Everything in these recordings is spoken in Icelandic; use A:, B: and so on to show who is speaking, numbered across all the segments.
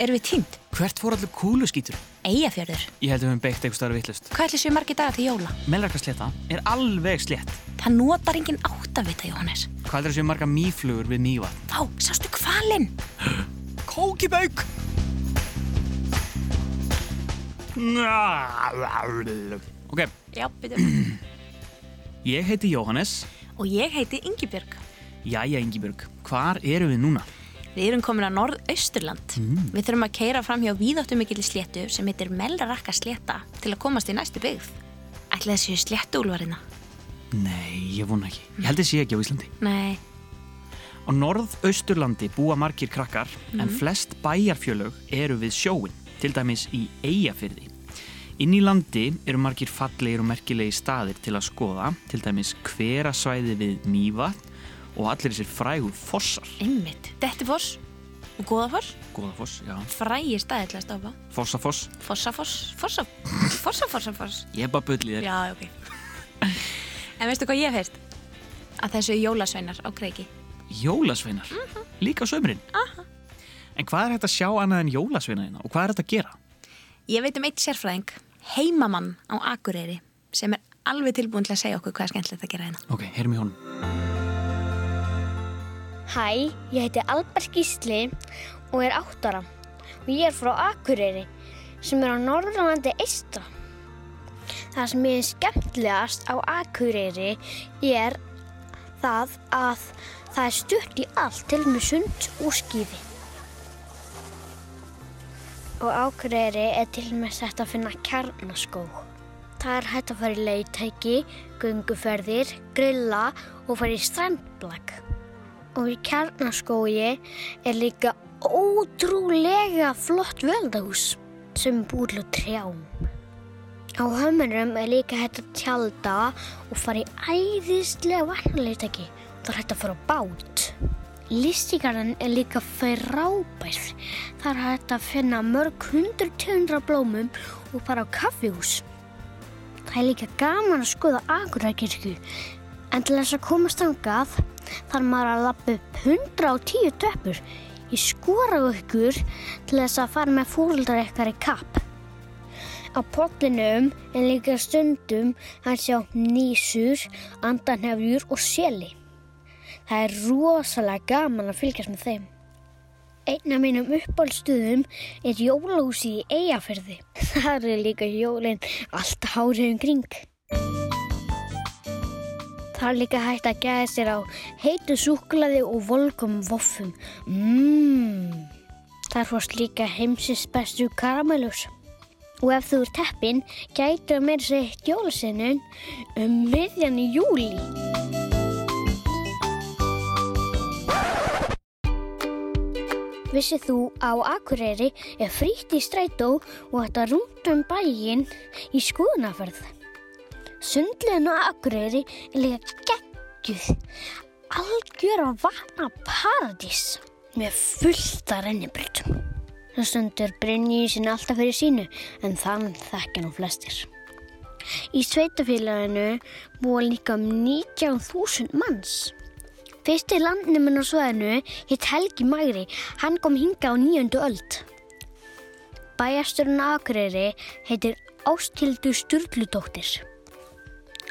A: erum við tínd?
B: Hvert fór allur kúluskítur?
A: Eyjafjörður.
B: Ég held að við höfum beitt eitthvað starf vittlust.
A: Hvað ætli séu margir dagar til jóla?
B: Melrakasleta er alveg slétt.
A: Það notar enginn áttavita, Jóhannes.
B: Hvað er þessi marga mýflugur við mýva?
A: Þá, sástu kvalinn?
B: Kókibauk! Ok,
A: Já, byrju.
B: ég heiti Jóhannes.
A: Og ég heiti Ingibjörg.
B: Jæja, Ingibjörg, hvar eru við núna?
A: Við erum komin að Norð-Austurland. Við þurfum að keira fram hjá víðáttumikilli sléttu sem heitir Melrarakka slétta til að komast í næstu byggð. Ætli þessi sléttu úlvarina?
B: Nei, ég vona ekki. Ég held sé ekki á Íslandi.
A: Nei.
B: Á norð-austurlandi búa margir krakkar en flest bæjarfjölög eru við sjóin, til dæmis í Eyjafyrði. Inn í landi eru margir fallegir og merkilegi staðir til að skoða, til dæmis hverasvæði við Mývatn og allir þessir frægu fossar.
A: Einmitt. Dettifoss og Góðafoss.
B: Góðafoss, já.
A: Frægir staðir til að stofa.
B: Fossafoss.
A: Fossafoss. Fossa. Fossafossafoss.
B: Ég er bara bullið þér.
A: Já, ok. en veistu hvað ég hef heist? Að þessu jólasveinar á kreiki.
B: Jólasveinar. Líka á sömurinn. En hvað er hægt að sjá annað en jólasveinaðina og hvað er þetta að gera?
A: Ég veit um eitt sérfræðing, heimamann á Akureyri, sem er alveg tilbúin til að segja okkur hvað er skemmtilegt að gera hérna.
B: Ok, heyrum í honum.
C: Hæ, ég heiti Albert Gísli og er áttara og ég er frá Akureyri sem er á Norðurlandi eistra. Það sem ég er skemmtilegast á Akureyri er það að það er stutt í allt til með sund og skýði. Og Akureyri er til með þetta að finna kjarnaskóg. Það er hægt að fara í leiðtæki, gunguferðir, grilla og fara í strandblag. Og í kjarnaskói er líka ótrúlega flott veldahús sem búið á trjám. Á hömmurum er líka hægt að tjálta og fara í æðislega vatnarleitaki. Það er hægt að fara á bát. Listíkarinn er líka frábær. Það er hægt að finna mörg hundur tjöndra blómum og fara á kaffihús. Það er líka gaman að skoða Akureykirkju en til þess að komast ángað þarf maður að lappa upp 110 töppur. Ég skora ykkur til þess að fara með fóröldar ykkar í kapp. Á potlinum er líka stundum að sjá nýsur, andanhefjur og seli. Það er rosalega gaman að fylgjast með þeim. Einn af mínum uppáldstuðum er jólahúsi í Eyjafyrði. Það er líka jólinn allt hárið um kring. Það er líka hægt að gæða sér á heitu súklaði og volkum voffum. Mmm, það er fórst líka heimsins bestu karamellus. Og ef þú er teppin, gætur að meira sér eitt jólasinnun um miðjan í júli. Vissið þú á Akureyri er frítt í strætó og þetta rúnt um bæinn í skoðunaferð. Sundlegin á Akureyri er líka geggjuð, algjör að vatna paradís með fullta rennibröldum. Það stundur brinni í sinni alltaf fyrir sínu en þann þekkja nú flestir. Í sveitafélaginu búa líka um 19.000 manns. Fyrsti landnuminn á sveðinu hitt Helgi Magri, hann kom hinga á nýjöndu öld. Bæjasturinn Akureyri heitir Ástildur Sturludóttir.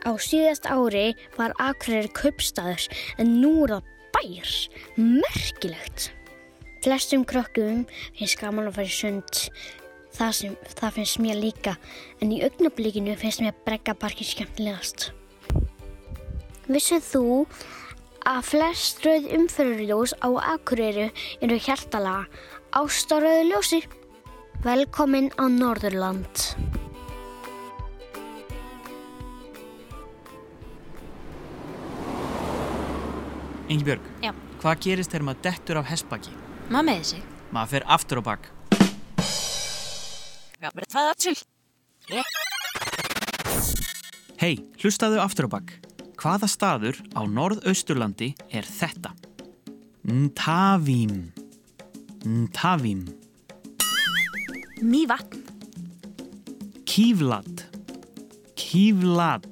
C: Á síðast ári var Akureyri kaupstaður en nú er það bæjar, merkilegt. Flestum krökkum finnst gaman að fara í sund, það, sem, það finnst mér líka, en í augnablikinu finnst mér breggaparki skemmtilegast. Vissið þú að flest rauð umfyrirljós á Akureyri eru hjartalaga ástarauðu ljósi. Velkomin á Norðurland.
B: Ingi Björg,
A: Já.
B: hvað gerist þegar maður dettur af hestbaki?
A: Maður með þessi.
B: Maður fer aftur á bak.
A: Já, bara það til.
B: Hei, hlustaðu aftur á bak. Hvaða staður á norðausturlandi er þetta? Ntavím. Ntavím.
A: Mývatn.
B: Kívlad. Kívlad.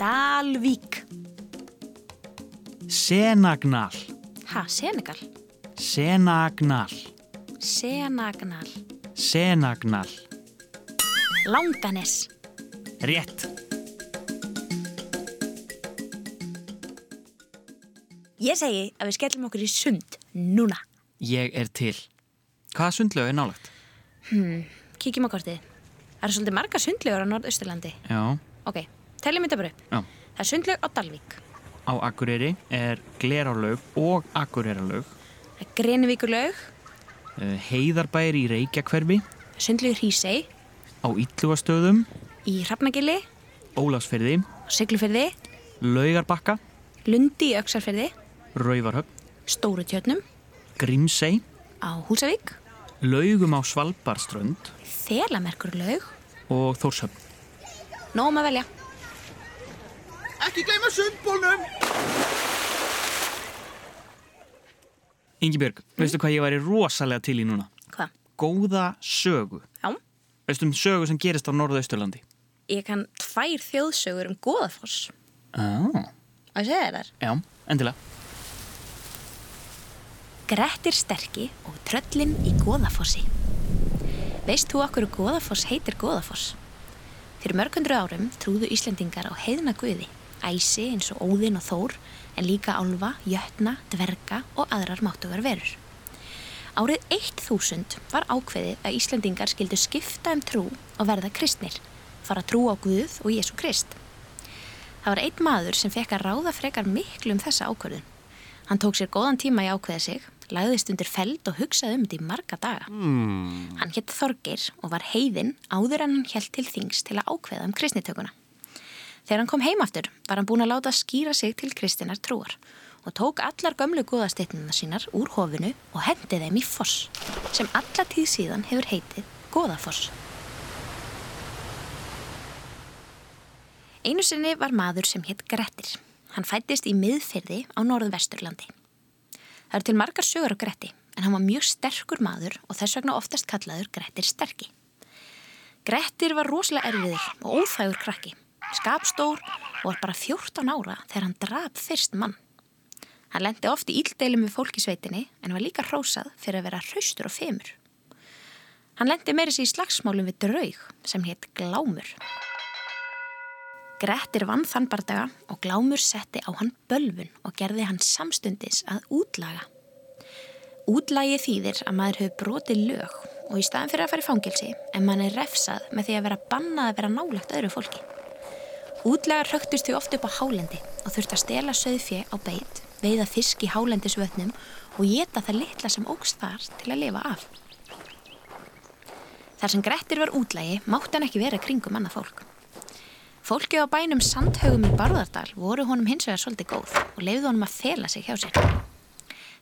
A: Dalvík.
B: Senagnal.
A: Ha, Senegal.
B: Senagnal.
A: Senagnal.
B: Senagnal.
A: Langanes.
B: Rétt.
A: Ég segi að við skellum okkur í sund núna.
B: Ég er til. Hvaða sundlög er nálagt?
A: Kíkjum á kortið. Það eru svolítið marga sundlegur á Norðausturlandi.
B: Já.
A: Ok, teljum þetta bara upp.
B: Já.
A: Það er sundleg á Dalvík.
B: Á Akureyri er Glerárlaug og
A: er Grenivíkurlaug,
B: eh, Heiðarbær í Reykjakverfi.
A: sundlegur Hrísei,
B: Á Ítlugastöðum.
A: í Hrafnagili,
B: Ólafsferði.
A: Siglufyrði,
B: Laugarbakka.
A: Lundi í Öksarfyrði,
B: Rauvarhöfn.
A: Stóru tjörnum,
B: Grímsey.
A: á Húsavík,
B: Laugum á Svalbarströnd.
A: Þelamerkurlaug,
B: Og Þórshöfn.
A: nógum að velja.
B: Ekki gleyma sundbólnum! Ingi Björg, veistu hvað ég væri rosalega til í núna?
A: Hvað?
B: Góða sögu.
A: Já,
B: Veistu um sögu sem gerist á Norðausturlandi?
A: ég kann tvær þjóðsögur um Goðafoss.
B: Ah.
A: Á ég segja þér þar?
B: Já, endilega.
A: Grettir sterki og tröllin í Goðafossi. Veist þú okkur Goðafoss heitir Goðafoss? Fyrir mörgundru árum trúðu Íslendingar á heiðna guði, æsi eins og óðinn og þór, en líka álfa, jötna, dverga og aðrar máttugar verur. Árið 1000 var ákveðið að Íslendingar skildu skipta um trú og verða kristnir, fara trú á Guð og Jésu Krist. Það var einn maður sem fekk að ráða frekar miklu um þessa ákvörðun. Hann tók sér góðan tíma í ákveða sig, lagðist undir feld og hugsaði um þetta í marga daga. Mm. Hann hétt Þorgir og var heiðinn áður en hann held til þings til að ákveða um kristnitökuna. Þegar hann kom heimaftur var hann búin að láta skýra sig til kristinar trúar og tók allar gömlu góðasteitnuna sínar úr hofinu og hendi þeim í foss sem alla tíð síðan hefur heitið Góðafoss. Einu sinni var maður sem hétt Grettir. Hann fættist í miðfyrði á norðvesturlandi. Það eru til margar sögur á Gretti, en hann var mjög sterkur maður og þess vegna oftast kallaður Grettir sterki. Grettir var rosalega erfiður og óþægur krakki, skapstór og var bara 14 ára þegar hann draf fyrst mann. Hann lendi oft í íldeilum við fólkisveitinni en var líka hrósað fyrir að vera hraustur og femur. Hann lendi meiri sér í slagsmálum við draug sem hétt Glámur. Grettir vann þann bardaga og Glámur setti á hann bölvun og gerði hann samstundis að útlaga. Útlagi þýðir að maður hefur brotið lög og í staðan fyrir að fara í fangilsi en mann er refsað með því að vera bannað að vera nálagt öðru fólki. Útlagar högtust því oft upp á hálendi og þurfti að stela söðfjö á beit, veiða fisk í hálendisvötnum og geta það litla sem ógst þar til að lifa af. Þar sem Grettir var útlagi mátti hann ekki vera kringum annað fólk. Fólkið á bænum Sandhaugum í Barðardal voru honum hins vegar svolítið góð og leiði honum að fela sig hjá sér.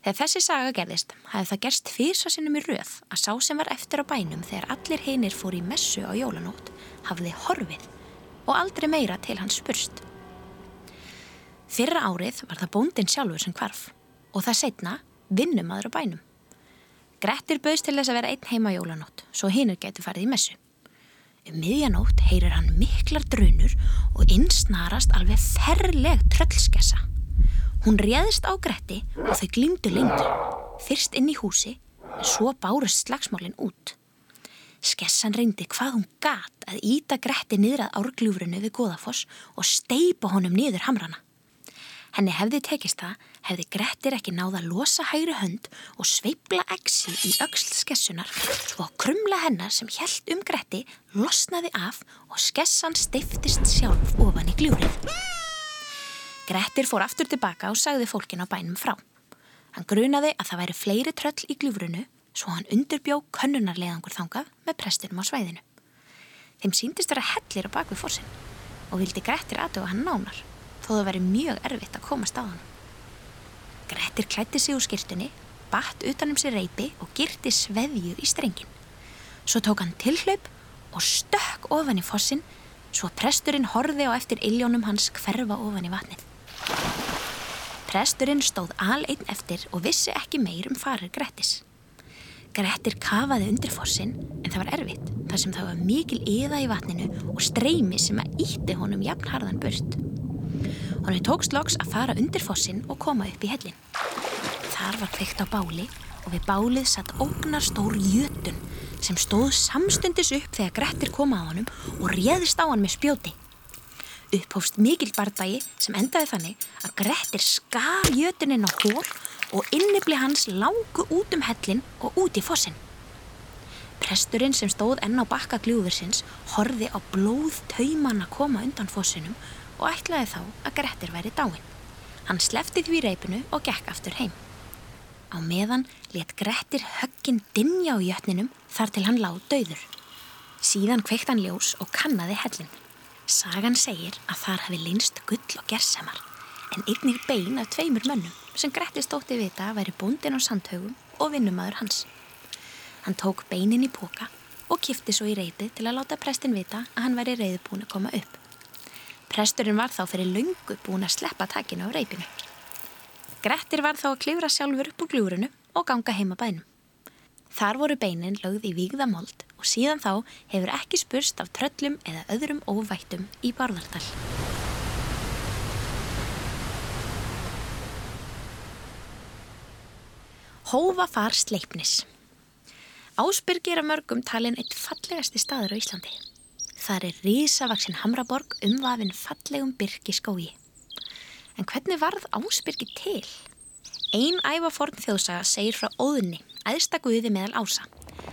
A: Þegar þessi saga gerðist, hafði það gerst fyrsa sinnum í röð að sá sem var eftir á bænum þegar allir hinir fór í messu á jólanót hafði horfið og aldrei meira til hans spurst. Fyrra árið var það bóndin sjálfur sem kvarf og það setna vinnumadur á bænum. Grettir bauðst til þess að vera einn heima jólanót svo hinir getur farið í messu. Um miðjanótt heyrir hann miklar drunur og innsnarast alveg ferleg tröllskessa. Hún réðist á Gretti og þau glýmdu lengi, fyrst inn í húsi en svo bárust slagsmálinn út. Skessan reyndi hvað hún gat að íta Gretti niður að árgljúfrunu við Goðafoss og steipa honum niður hamrana. Henni hefði tekist það, hefði Grettir ekki náða að losa hægri hönd og sveibla exi í öxl skessunar svo að krumla hennar sem hjælt um Gretti losnaði af og skessan steiftist sjálf ofan í gljúrið. Grettir fór aftur tilbaka og sagði fólkin á bænum frá. Hann grunaði að það væri fleiri tröll í gljúfrunu svo hann undirbjó könnunarleðangur þangað með prestinum á svæðinu. Þeim síndist vera hellir á bakvið fórsinn og vildi Grettir aðtöfa hann nánar þó það veri mjög erfitt að komast á hann. Grettir klætti sig úr skýrtunni, batt utanum sér reypi og girti sveðju í strengin. Svo tók hann tilhlaup og stökk ofan í fossin svo presturinn horfi á eftir iljónum hans hverfa ofan í vatnið. Presturinn stóð aleitt eftir og vissi ekki meir um farir Grettis. Grettir kafaði undir fossin en það var erfitt þar sem það var mikil yða í vatninu og streymi sem að ítti honum jafnharðan burt. Honum tókst loks að fara undir fossin og koma upp í hellin. Þar var kveikt á báli og við bálið satt ógnar stór jötun sem stóð samstundis upp þegar Grettir kom að honum og réðist á hann með spjóti. Upphófst mikil bardagi sem endaði þannig að Grettir skar jötuninn á hól og innibli hans langu út um hellin og út í fossin. Presturinn sem stóð enn á bakka gljúðursins horfi á blóð tauman að koma undan fossinum og ætlaði þá að Grettir væri dáin. Hann slefti því reipinu og gekk aftur heim. Á meðan let Grettir höggin dinja á jötninum þar til hann lág döður. Síðan kveikt hann ljós og kannaði hellin. Sagan segir að þar hafi linst gull og gersemar en einnig bein af tveimur mönnum sem Grettir stótti vita væri búndin á sandhaugum og vinnumadur hans. Hann tók beinin í póka og kifti svo í reipið til að láta prestin vita að hann væri reyðbúin að koma upp. Presturinn var þá fyrir laungu búin að sleppa takinu á reipinu. Grettir var þá að klifra sjálfur upp úr gljúrunu og ganga heima bænum. Þar voru beinin lögð í vígðamold og síðan þá hefur ekki spurst af tröllum eða öðrum óvættum í Bárðardal. Hófa far sleipnis. Ásbyrgir að mörgum talin eitt fallegasti staður á Íslandi. Þar er risavaksinn Hamraborg umvafinn fallegum byrki skógi. En hvernig varð Ásbyrgi til? Einn ævaforn þjóðsaga segir frá óðunni, æðsta guði meðal ása,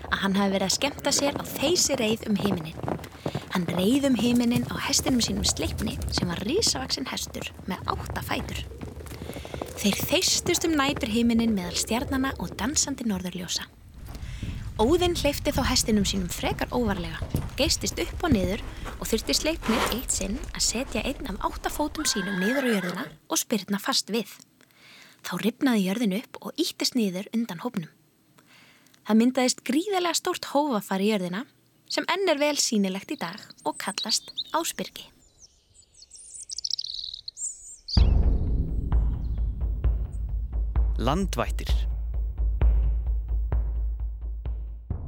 A: að hann hafi verið að skemta sér á þeysi reið um heiminin. Hann reið um heiminin á hestinum sínum sleipni sem var risavaksinn hestur með átta fætur. Þeir þeistust um nætur heiminin meðal stjarnana og dansandi norðurljósa. Óðinn hleyfti þá hestinum sínum frekar óvarlega, geistist upp og niður og þurfti sleipnir eitt sinn að setja einn af áttafótum sínum niður á jörðina og spyrna fast við. Þá ripnaði jörðin upp og íttist niður undan hópnum. Það myndaðist gríðarlega stórt hófafar í jörðina sem enn er vel sínilegt í dag og kallast áspyrki.
B: Landvættir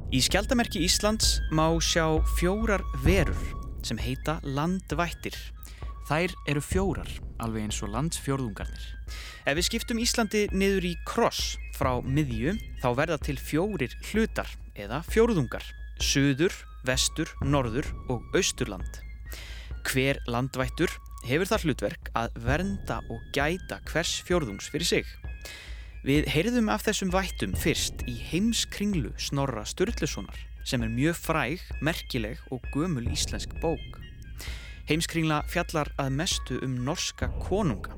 B: Í skjaldamerki Íslands má sjá fjórar verur sem heita landvættir. Þær eru fjórar, alveg eins og landsfjórðungarnir. Ef við skiptum Íslandi niður í kross frá miðju, þá verða til fjórir hlutar eða fjórðungar. Suður, vestur, norður og austurland. Hver landvættur hefur þar hlutverk að vernda og gæta hvers fjórðungs fyrir sig. Við heyrðum af þessum vættum fyrst í heimskringlu Snorra Sturlusonar sem er mjög fræg, merkileg og gömul íslensk bók. Heimskringla fjallar að mestu um norska konunga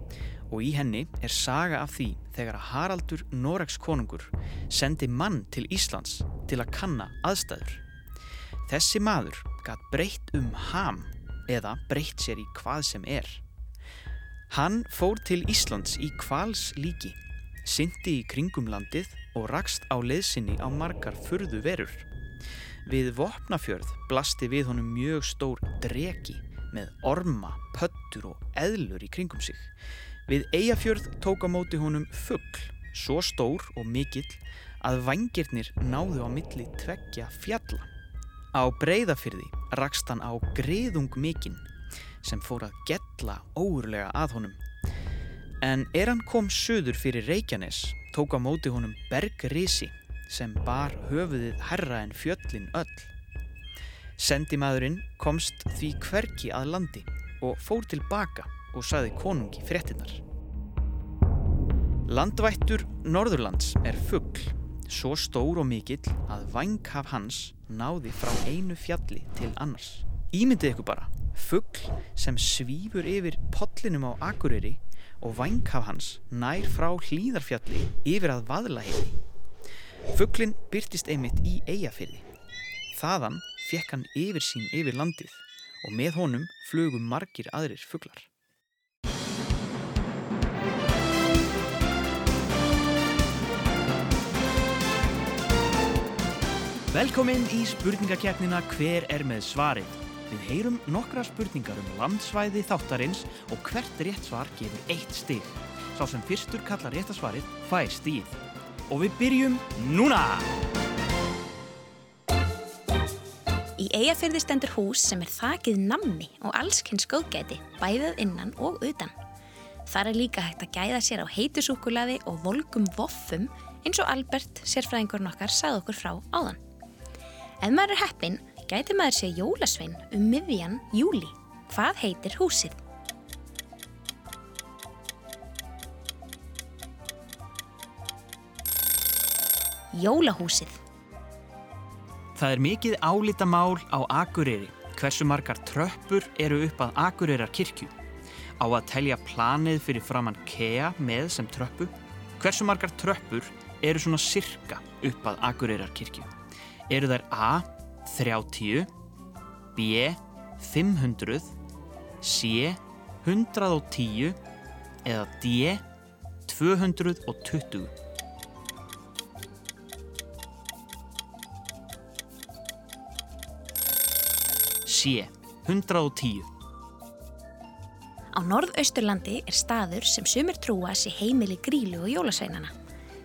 B: og í henni er saga af því þegar að Haraldur Noregs konungur sendi mann til Íslands til að kanna aðstæður. Þessi maður gætt breytt um ham eða breytt sér í hvað sem er. Hann fór til Íslands í kvals líki, syndi í kringum landið og rakst á leðsynni á margar furðu verur. Við Vopnafjörð blasti við honum mjög stór dregi með orma, pöttur og eðlur í kringum sig. Við Eyjafjörð tók á móti honum fuggl, svo stór og mikill að vangirnir náðu á milli tveggja fjalla. Á breyðafyrði rakst hann á griðung mikinn sem fór að gella óurlega að honum. En er hann kom söður fyrir Reykjanes tók á móti honum Bergrisi sem bar höfuðið herra en fjöllin öll. Sendimaðurinn komst því hverki að landi og fór tilbaka og saði konungi fréttinnar. Landvættur Norðurlands er fuggl, svo stór og mikill að vanghaf hans náði frá einu fjalli til annars. Ímyndið ykkur bara, fuggl sem svífur yfir pollinum á Akureyri og vanghaf hans nær frá hlýðarfjalli yfir að vaðlaheili. Fugglin byrtist einmitt í eigafyrði. Þaðan fekk hann yfir sín yfir landið og með honum flugum margir aðrir fugglar. Velkomin í spurningakeppnina Hver er með svarið? Við heyrum nokkra spurningar um landsvæði þáttarins og hvert rétt svar gefur eitt stig. Sá sem fyrstur kallar réttasvarið fær stíð. Og við byrjum núna!
A: Í eigafyrði stendur hús sem er þakið namni og allskynns góðgæti, bæðið innan og utan. Þar er líka hægt að gæða sér á heitusúkulaði og volgum voffum eins og Albert, sérfræðingurinn okkar, sagði okkur frá áðan. Ef maður er heppin, gæti maður sé jólasvein um miðjan júli. Hvað heitir húsið? Jólahúsið.
B: Það er mikið álítamál á Akureyri hversu margar tröppur eru upp að Akureyrar kirkju. Á að telja planið fyrir framann KEA með sem tröppu. Hversu margar tröppur eru svona sirka upp að Akureyrar kirkju? Eru þær A. 30, B. 500, C. 110 eða D. 220? C. 110.
A: Á norðausturlandi er staður sem sumir trúa sé heimili grílu og jólasveinana.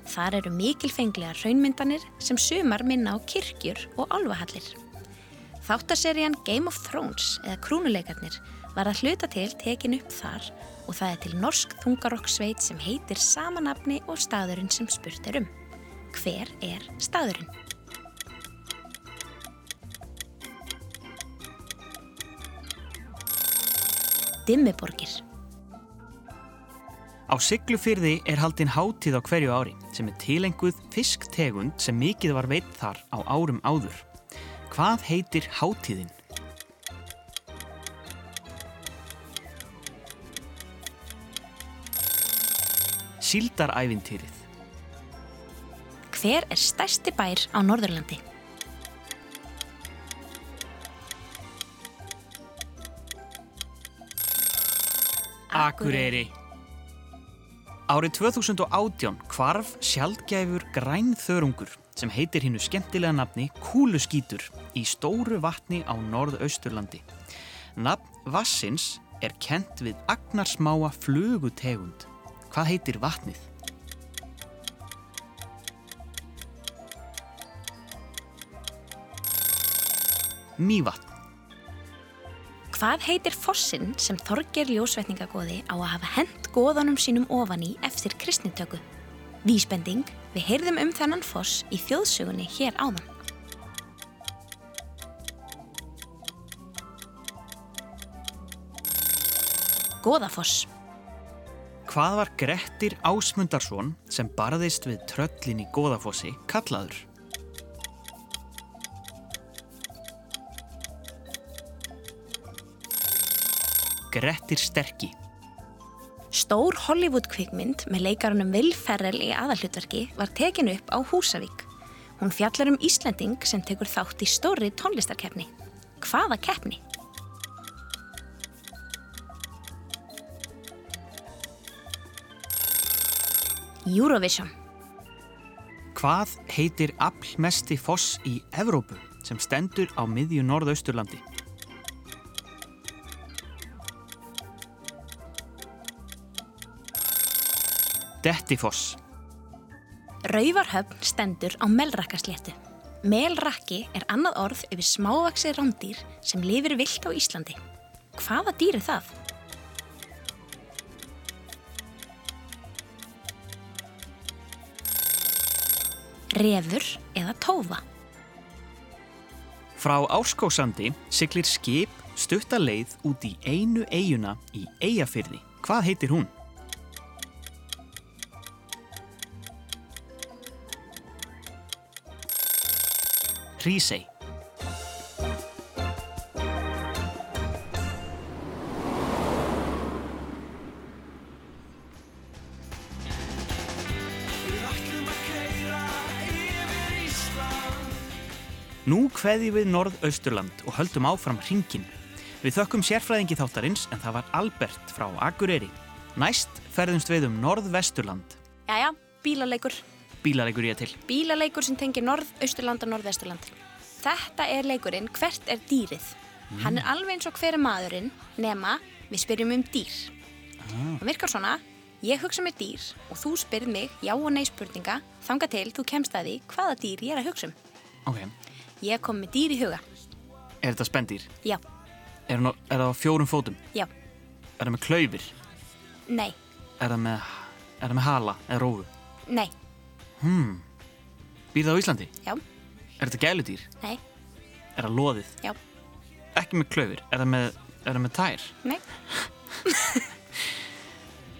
A: Þar eru mikilfenglega raunmyndanir sem sumar minna á kirkjur og álvahallir. Þáttaserían Game of Thrones eða Krúnuleikarnir var að hluta til tekin upp þar og það er til norsk þungarokksveit sem heitir sama nafni og staðurinn sem spurt er um. Hver er staðurinn? Dimmiborgir.
B: Á Siglufyrði er haldinn hátíð á hverju ári sem er tilenguð fisktegund sem mikið var veitt þar á árum áður. Hvað heitir hátíðin? Síldarævintýrið.
A: Hver er stærsti bær á Norðurlandi?
B: Akureyri. Árið 2018 kvarf sjaldgæfur grænþörungur sem heitir hinnu skemmtilega nafni Kúluskítur í stóru vatni á norðausturlandi. Nafn Vassins er kent við agnarsmáa flugutegund. Hvað heitir vatnið? Mývatn.
A: Hvað heitir fossin sem Þorger ljósvetningagóði á að hafa hent góðanum sínum ofan í eftir kristnitöku? Vísbending, við heyrðum um þennan foss í þjóðsugunni hér áðan. Góðafoss.
B: Hvað var Grettir Ásmundarsson sem barðist við tröllin í Góðafossi kallaður? Grettir Sterki.
A: Stór Hollywood kvikmynd með leikarunum Will Ferrell í aðalhlutverki var tekin upp á Húsavík. Hún fjallar um Íslanding sem tekur þátt í stóri tónlistarkeppni. Hvaða keppni? Eurovision.
B: Hvað heitir aflmesti foss í Evrópu sem stendur á miðju norðausturlandi? Dettifoss.
A: Rauvarhöfn stendur á Melrakkasléttu. Melrakki er annað orð yfir smávaksi rándýr sem lifir vilt á Íslandi. Hvaða dýr er það? Refur eða tófa.
B: Frá Árskósandi siglir skip stutta leið út í einu eiguna í Eyjafyrði. Hvað heitir hún? Hrísey. Nú kveði við Norðausturland og höldum áfram hringin. Við þökkum sérfræðingi þáttarins en það var Albert frá Akureyri. Næst ferðumst við um Norðvesturland.
A: Jæja, bílaleikur.
B: Bílaleikur ég til.
A: Bílaleikur sem tengir Norð-Austurland og Norð-Vesturland. Þetta er leikurinn Hvert er dýrið? Hann er alveg eins og hver er maðurinn nema við spyrjum um dýr. Það virkar svona, ég hugsa með dýr og þú spyrð mig já og nei spurninga þanga til þú kemst að því hvaða dýr ég er að hugsa um.
B: Ok.
A: Ég kom með dýr í huga.
B: Er þetta spendýr?
A: Já,
B: Er, er það á fjórum fótum?
A: já,
B: Er það með klaufir?
A: nei,
B: Er það með, með hala eða rófu?
A: nei,
B: Hmm. Býr það á Íslandi?
A: Já.
B: Er þetta gæludýr?
A: Nei.
B: Er það loðið?
A: Já.
B: Ekki með klöfur? Er það með, er það með tær?
A: Nei.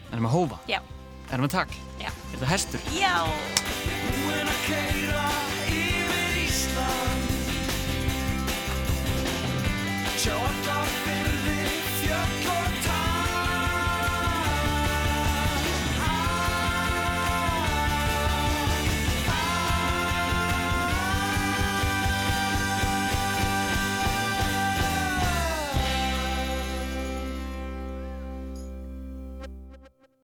B: Er það með hófa?
A: Já.
B: Er það með takl?
A: Já.
B: Er það hestur?
A: Já.
D: Búinn